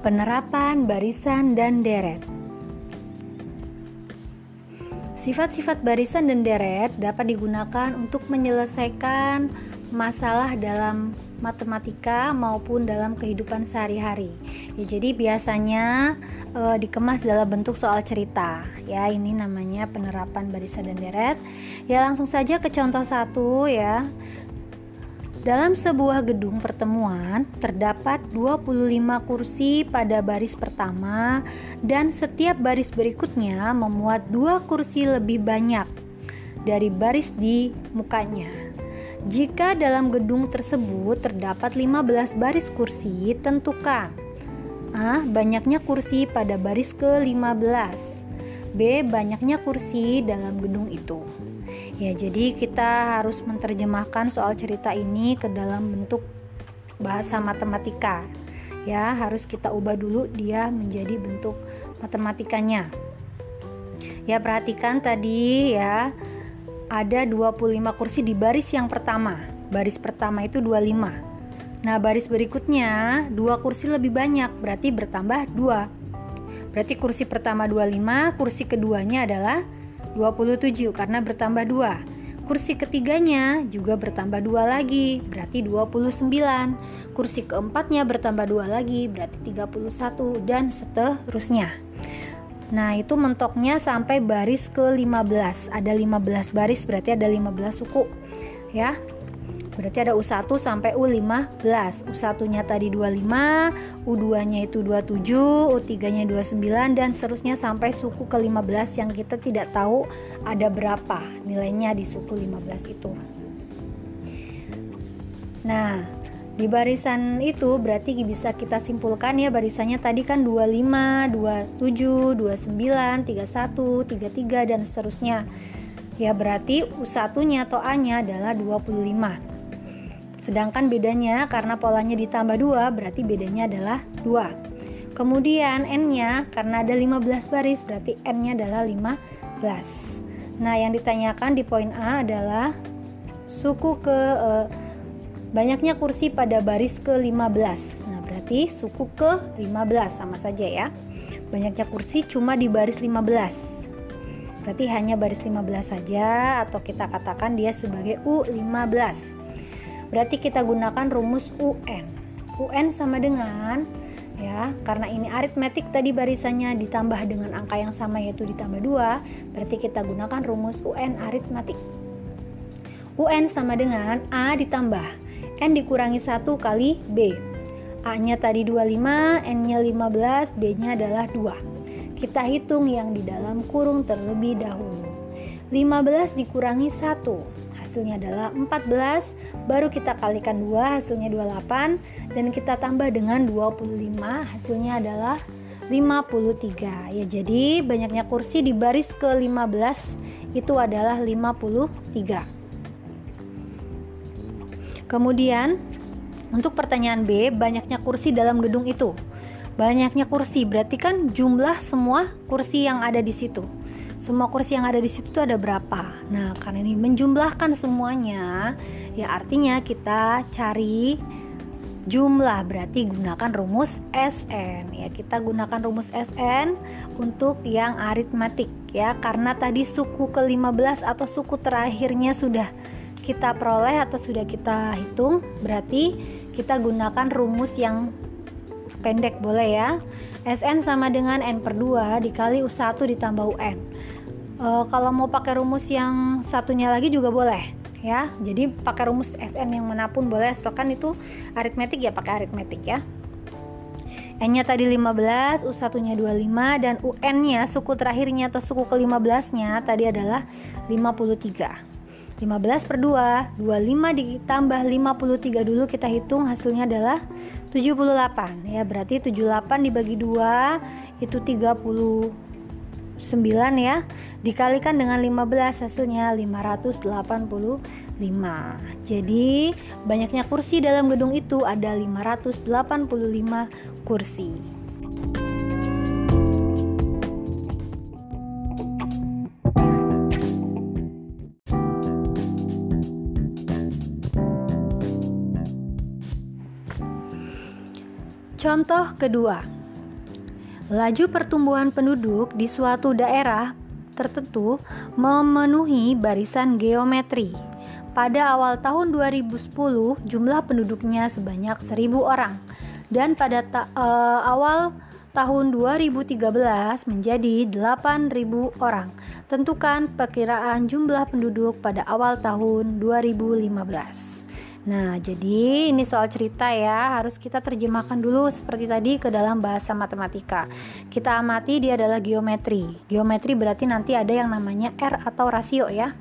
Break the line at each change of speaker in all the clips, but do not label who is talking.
Penerapan barisan dan deret. Sifat-sifat barisan dan deret dapat digunakan untuk menyelesaikan masalah dalam matematika maupun dalam kehidupan sehari-hari. Ya, jadi biasanya e, dikemas dalam bentuk soal cerita. Ya, ini namanya penerapan barisan dan deret. Ya, langsung saja ke contoh satu ya. Dalam sebuah gedung pertemuan terdapat 25 kursi pada baris pertama dan setiap baris berikutnya memuat dua kursi lebih banyak dari baris di mukanya. Jika dalam gedung tersebut terdapat 15 baris kursi, tentukan A. Banyaknya kursi pada baris ke-15 B. Banyaknya kursi dalam gedung itu Ya, jadi kita harus menerjemahkan soal cerita ini ke dalam bentuk bahasa matematika. Ya, harus kita ubah dulu dia menjadi bentuk matematikanya. Ya, perhatikan tadi ya. Ada 25 kursi di baris yang pertama. Baris pertama itu 25. Nah, baris berikutnya dua kursi lebih banyak, berarti bertambah 2. Berarti kursi pertama 25, kursi keduanya adalah 27 karena bertambah 2. Kursi ketiganya juga bertambah 2 lagi, berarti 29. Kursi keempatnya bertambah 2 lagi, berarti 31 dan seterusnya. Nah, itu mentoknya sampai baris ke-15. Ada 15 baris berarti ada 15 suku. Ya. Berarti ada U1 sampai U15. U1-nya tadi 25, U2-nya itu 27, U3-nya 29 dan seterusnya sampai suku ke-15 yang kita tidak tahu ada berapa nilainya di suku 15 itu. Nah, di barisan itu berarti bisa kita simpulkan ya barisannya tadi kan 25, 27, 29, 31, 33 dan seterusnya. Ya berarti U1-nya atau A-nya adalah 25. Sedangkan bedanya karena polanya ditambah 2 berarti bedanya adalah 2. Kemudian N-nya karena ada 15 baris berarti N-nya adalah 15. Nah, yang ditanyakan di poin A adalah suku ke eh, banyaknya kursi pada baris ke-15. Nah, berarti suku ke-15 sama saja ya. Banyaknya kursi cuma di baris 15. Berarti hanya baris 15 saja atau kita katakan dia sebagai U15. Berarti kita gunakan rumus UN. UN sama dengan ya, karena ini aritmetik tadi barisannya ditambah dengan angka yang sama yaitu ditambah 2, berarti kita gunakan rumus UN aritmetik. UN sama dengan A ditambah N dikurangi 1 kali B. A-nya tadi 25, N-nya 15, B-nya adalah 2. Kita hitung yang di dalam kurung terlebih dahulu. 15 dikurangi 1 hasilnya adalah 14 baru kita kalikan 2 hasilnya 28 dan kita tambah dengan 25 hasilnya adalah 53 ya jadi banyaknya kursi di baris ke-15 itu adalah 53 kemudian untuk pertanyaan B banyaknya kursi dalam gedung itu. Banyaknya kursi berarti kan jumlah semua kursi yang ada di situ semua kursi yang ada di situ tuh ada berapa. Nah, karena ini menjumlahkan semuanya, ya artinya kita cari jumlah. Berarti gunakan rumus SN ya kita gunakan rumus SN untuk yang aritmatik ya. Karena tadi suku ke-15 atau suku terakhirnya sudah kita peroleh atau sudah kita hitung berarti kita gunakan rumus yang pendek boleh ya? SN sama dengan N per 2 dikali U1 ditambah UN uh, kalau mau pakai rumus yang satunya lagi juga boleh ya. Jadi pakai rumus SN yang mana pun boleh asalkan itu aritmetik ya pakai aritmetik ya. N nya tadi 15, U 1 nya 25 dan UN nya suku terakhirnya atau suku ke 15 nya tadi adalah 53 15 per 2 25 ditambah 53 dulu kita hitung hasilnya adalah 78 ya berarti 78 dibagi 2 itu 30 9 ya. Dikalikan dengan 15 hasilnya 585 jadi banyaknya kursi dalam gedung itu ada 585 kursi Contoh kedua, Laju pertumbuhan penduduk di suatu daerah tertentu memenuhi barisan geometri. Pada awal tahun 2010, jumlah penduduknya sebanyak 1000 orang dan pada ta uh, awal tahun 2013 menjadi 8.000 orang. Tentukan perkiraan jumlah penduduk pada awal tahun 2015. Nah, jadi ini soal cerita ya, harus kita terjemahkan dulu seperti tadi ke dalam bahasa matematika. Kita amati dia adalah geometri. Geometri berarti nanti ada yang namanya R atau rasio ya.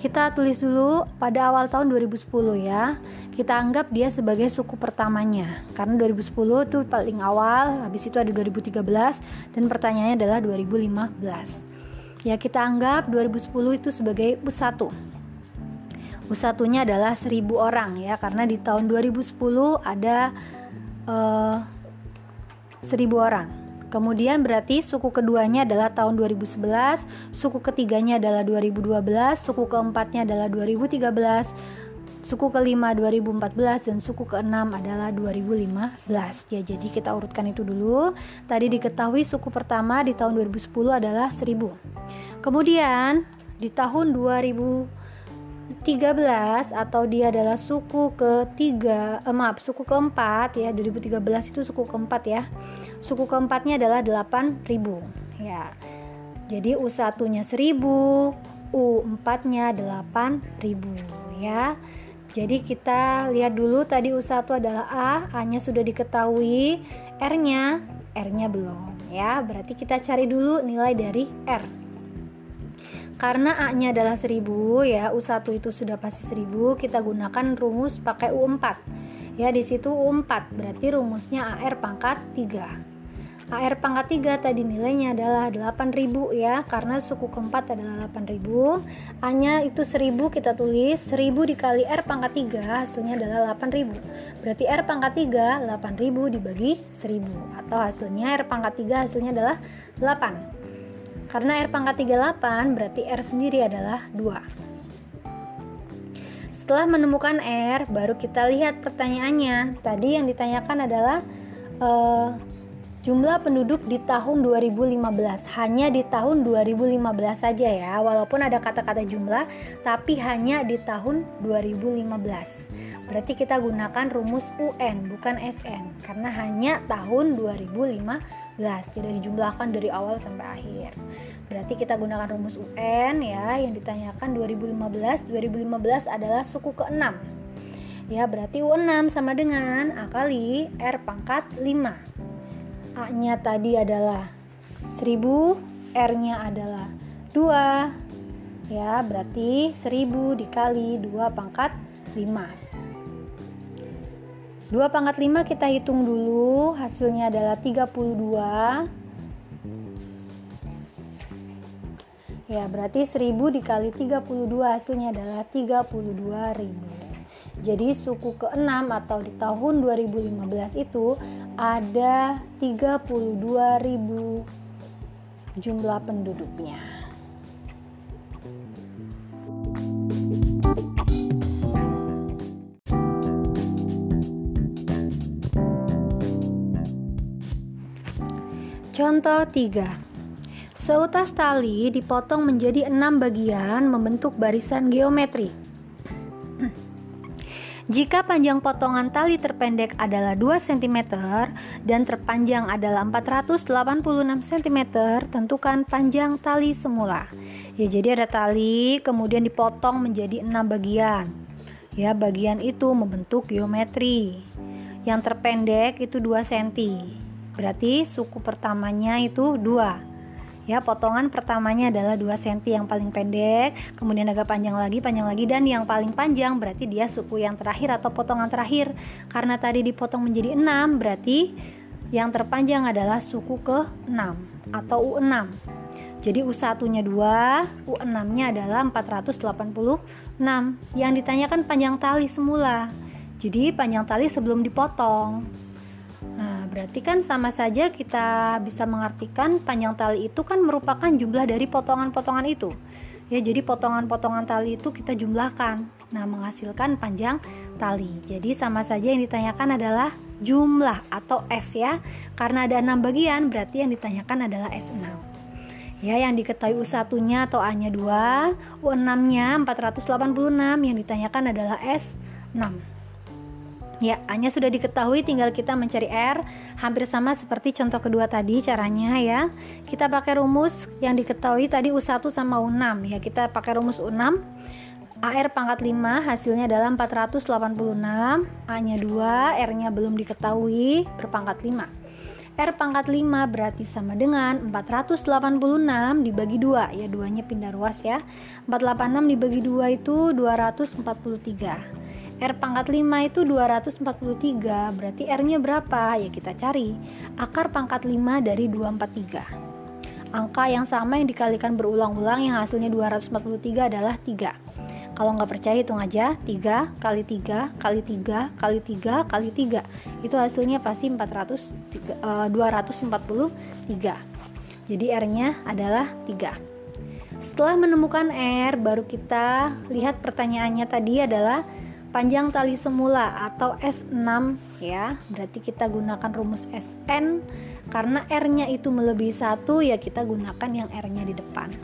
Kita tulis dulu pada awal tahun 2010 ya. Kita anggap dia sebagai suku pertamanya. Karena 2010 itu paling awal, habis itu ada 2013 dan pertanyaannya adalah 2015. Ya, kita anggap 2010 itu sebagai U1 satunya adalah 1000 orang ya karena di tahun 2010 ada uh, eh, 1000 orang. Kemudian berarti suku keduanya adalah tahun 2011, suku ketiganya adalah 2012, suku keempatnya adalah 2013, suku kelima 2014 dan suku keenam adalah 2015. Ya, jadi kita urutkan itu dulu. Tadi diketahui suku pertama di tahun 2010 adalah 1000. Kemudian di tahun 2000 13 atau dia adalah suku ketiga eh, maaf suku keempat ya 2013 itu suku keempat ya. Suku keempatnya adalah 8000 ya. Jadi U1 nya 1000 U4 nya 8000 ya. Jadi kita lihat dulu tadi U1 adalah A A nya sudah diketahui R nya R nya belum ya. Berarti kita cari dulu nilai dari R karena A-nya adalah 1000 ya, U1 itu sudah pasti 1000, kita gunakan rumus pakai U4. Ya, di situ U4 berarti rumusnya AR pangkat 3. AR pangkat 3 tadi nilainya adalah 8000 ya, karena suku keempat adalah 8000. A-nya itu 1000 kita tulis 1000 dikali R pangkat 3 hasilnya adalah 8000. Berarti R pangkat 3 8000 dibagi 1000 atau hasilnya R pangkat 3 hasilnya adalah 8. Karena R pangkat 38 berarti R sendiri adalah 2. Setelah menemukan R, baru kita lihat pertanyaannya. Tadi yang ditanyakan adalah uh, jumlah penduduk di tahun 2015. Hanya di tahun 2015 saja ya, walaupun ada kata-kata jumlah, tapi hanya di tahun 2015. Berarti kita gunakan rumus UN bukan SN karena hanya tahun 2015 tidak dijumlahkan dari awal sampai akhir berarti kita gunakan rumus UN ya yang ditanyakan 2015 2015 adalah suku ke-6 ya berarti U6 sama dengan A kali R pangkat 5 A nya tadi adalah 1000 R nya adalah 2 ya berarti 1000 dikali 2 pangkat 5 2 pangkat 5 kita hitung dulu hasilnya adalah 32 ya berarti 1000 dikali 32 hasilnya adalah 32.000 jadi suku ke-6 atau di tahun 2015 itu ada 32.000 jumlah penduduknya Contoh 3. Seutas tali dipotong menjadi enam bagian membentuk barisan geometri. Jika panjang potongan tali terpendek adalah 2 cm dan terpanjang adalah 486 cm, tentukan panjang tali semula. Ya, jadi ada tali kemudian dipotong menjadi enam bagian. Ya, bagian itu membentuk geometri. Yang terpendek itu 2 cm. Berarti suku pertamanya itu dua ya potongan pertamanya adalah 2 cm yang paling pendek kemudian agak panjang lagi panjang lagi dan yang paling panjang berarti dia suku yang terakhir atau potongan terakhir. Karena tadi dipotong menjadi 6 berarti yang terpanjang adalah suku ke 6 atau U6 jadi U1 nya 2 U6 nya adalah 486 yang ditanyakan panjang tali semula. Jadi panjang tali sebelum dipotong. Nah, berarti kan sama saja kita bisa mengartikan panjang tali itu kan merupakan jumlah dari potongan-potongan itu. Ya, jadi potongan-potongan tali itu kita jumlahkan. Nah, menghasilkan panjang tali. Jadi sama saja yang ditanyakan adalah jumlah atau S ya. Karena ada 6 bagian berarti yang ditanyakan adalah S6. Ya, yang diketahui U1-nya atau A-nya 2, U6-nya 486, yang ditanyakan adalah S6. Ya, A-nya sudah diketahui, tinggal kita mencari R. Hampir sama seperti contoh kedua tadi caranya ya. Kita pakai rumus yang diketahui tadi U1 sama U6 ya. Kita pakai rumus U6. AR pangkat 5 hasilnya adalah 486 A-nya 2 R-nya belum diketahui berpangkat 5 R pangkat 5 berarti sama dengan 486 dibagi 2 ya duanya pindah ruas ya 486 dibagi 2 itu 243 R pangkat 5 itu 243 berarti R nya berapa? Ya kita cari. Akar pangkat 5 dari 243 angka yang sama yang dikalikan berulang-ulang yang hasilnya 243 adalah 3 kalau nggak percaya hitung aja. 3 kali 3 kali 3 kali 3 kali 3 Itu hasilnya pasti 400, uh, 243 Jadi R nya adalah 3 Setelah menemukan R baru kita lihat pertanyaannya tadi adalah panjang tali semula atau S6 ya. Berarti kita gunakan rumus SN karena R nya itu melebihi satu ya kita gunakan yang R nya di depan.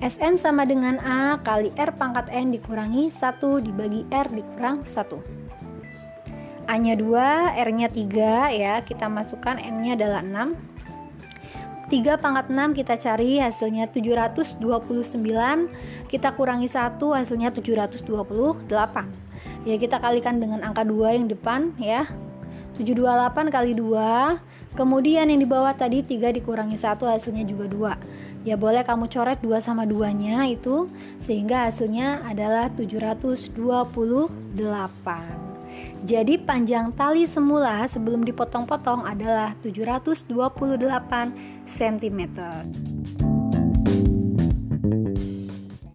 Sn sama dengan A kali R pangkat N dikurangi 1 dibagi R dikurang 1 A nya 2, R nya 3 ya. Kita masukkan N nya adalah 6 3 pangkat 6 kita cari hasilnya 729 kita kurangi 1 hasilnya 728 ya kita kalikan dengan angka 2 yang depan ya. 728 kali 2 kemudian yang di bawah tadi 3 dikurangi 1 hasilnya juga 2 ya boleh kamu coret 2 sama 2 nya itu sehingga hasilnya adalah 728 jadi panjang tali semula sebelum dipotong-potong adalah 728 cm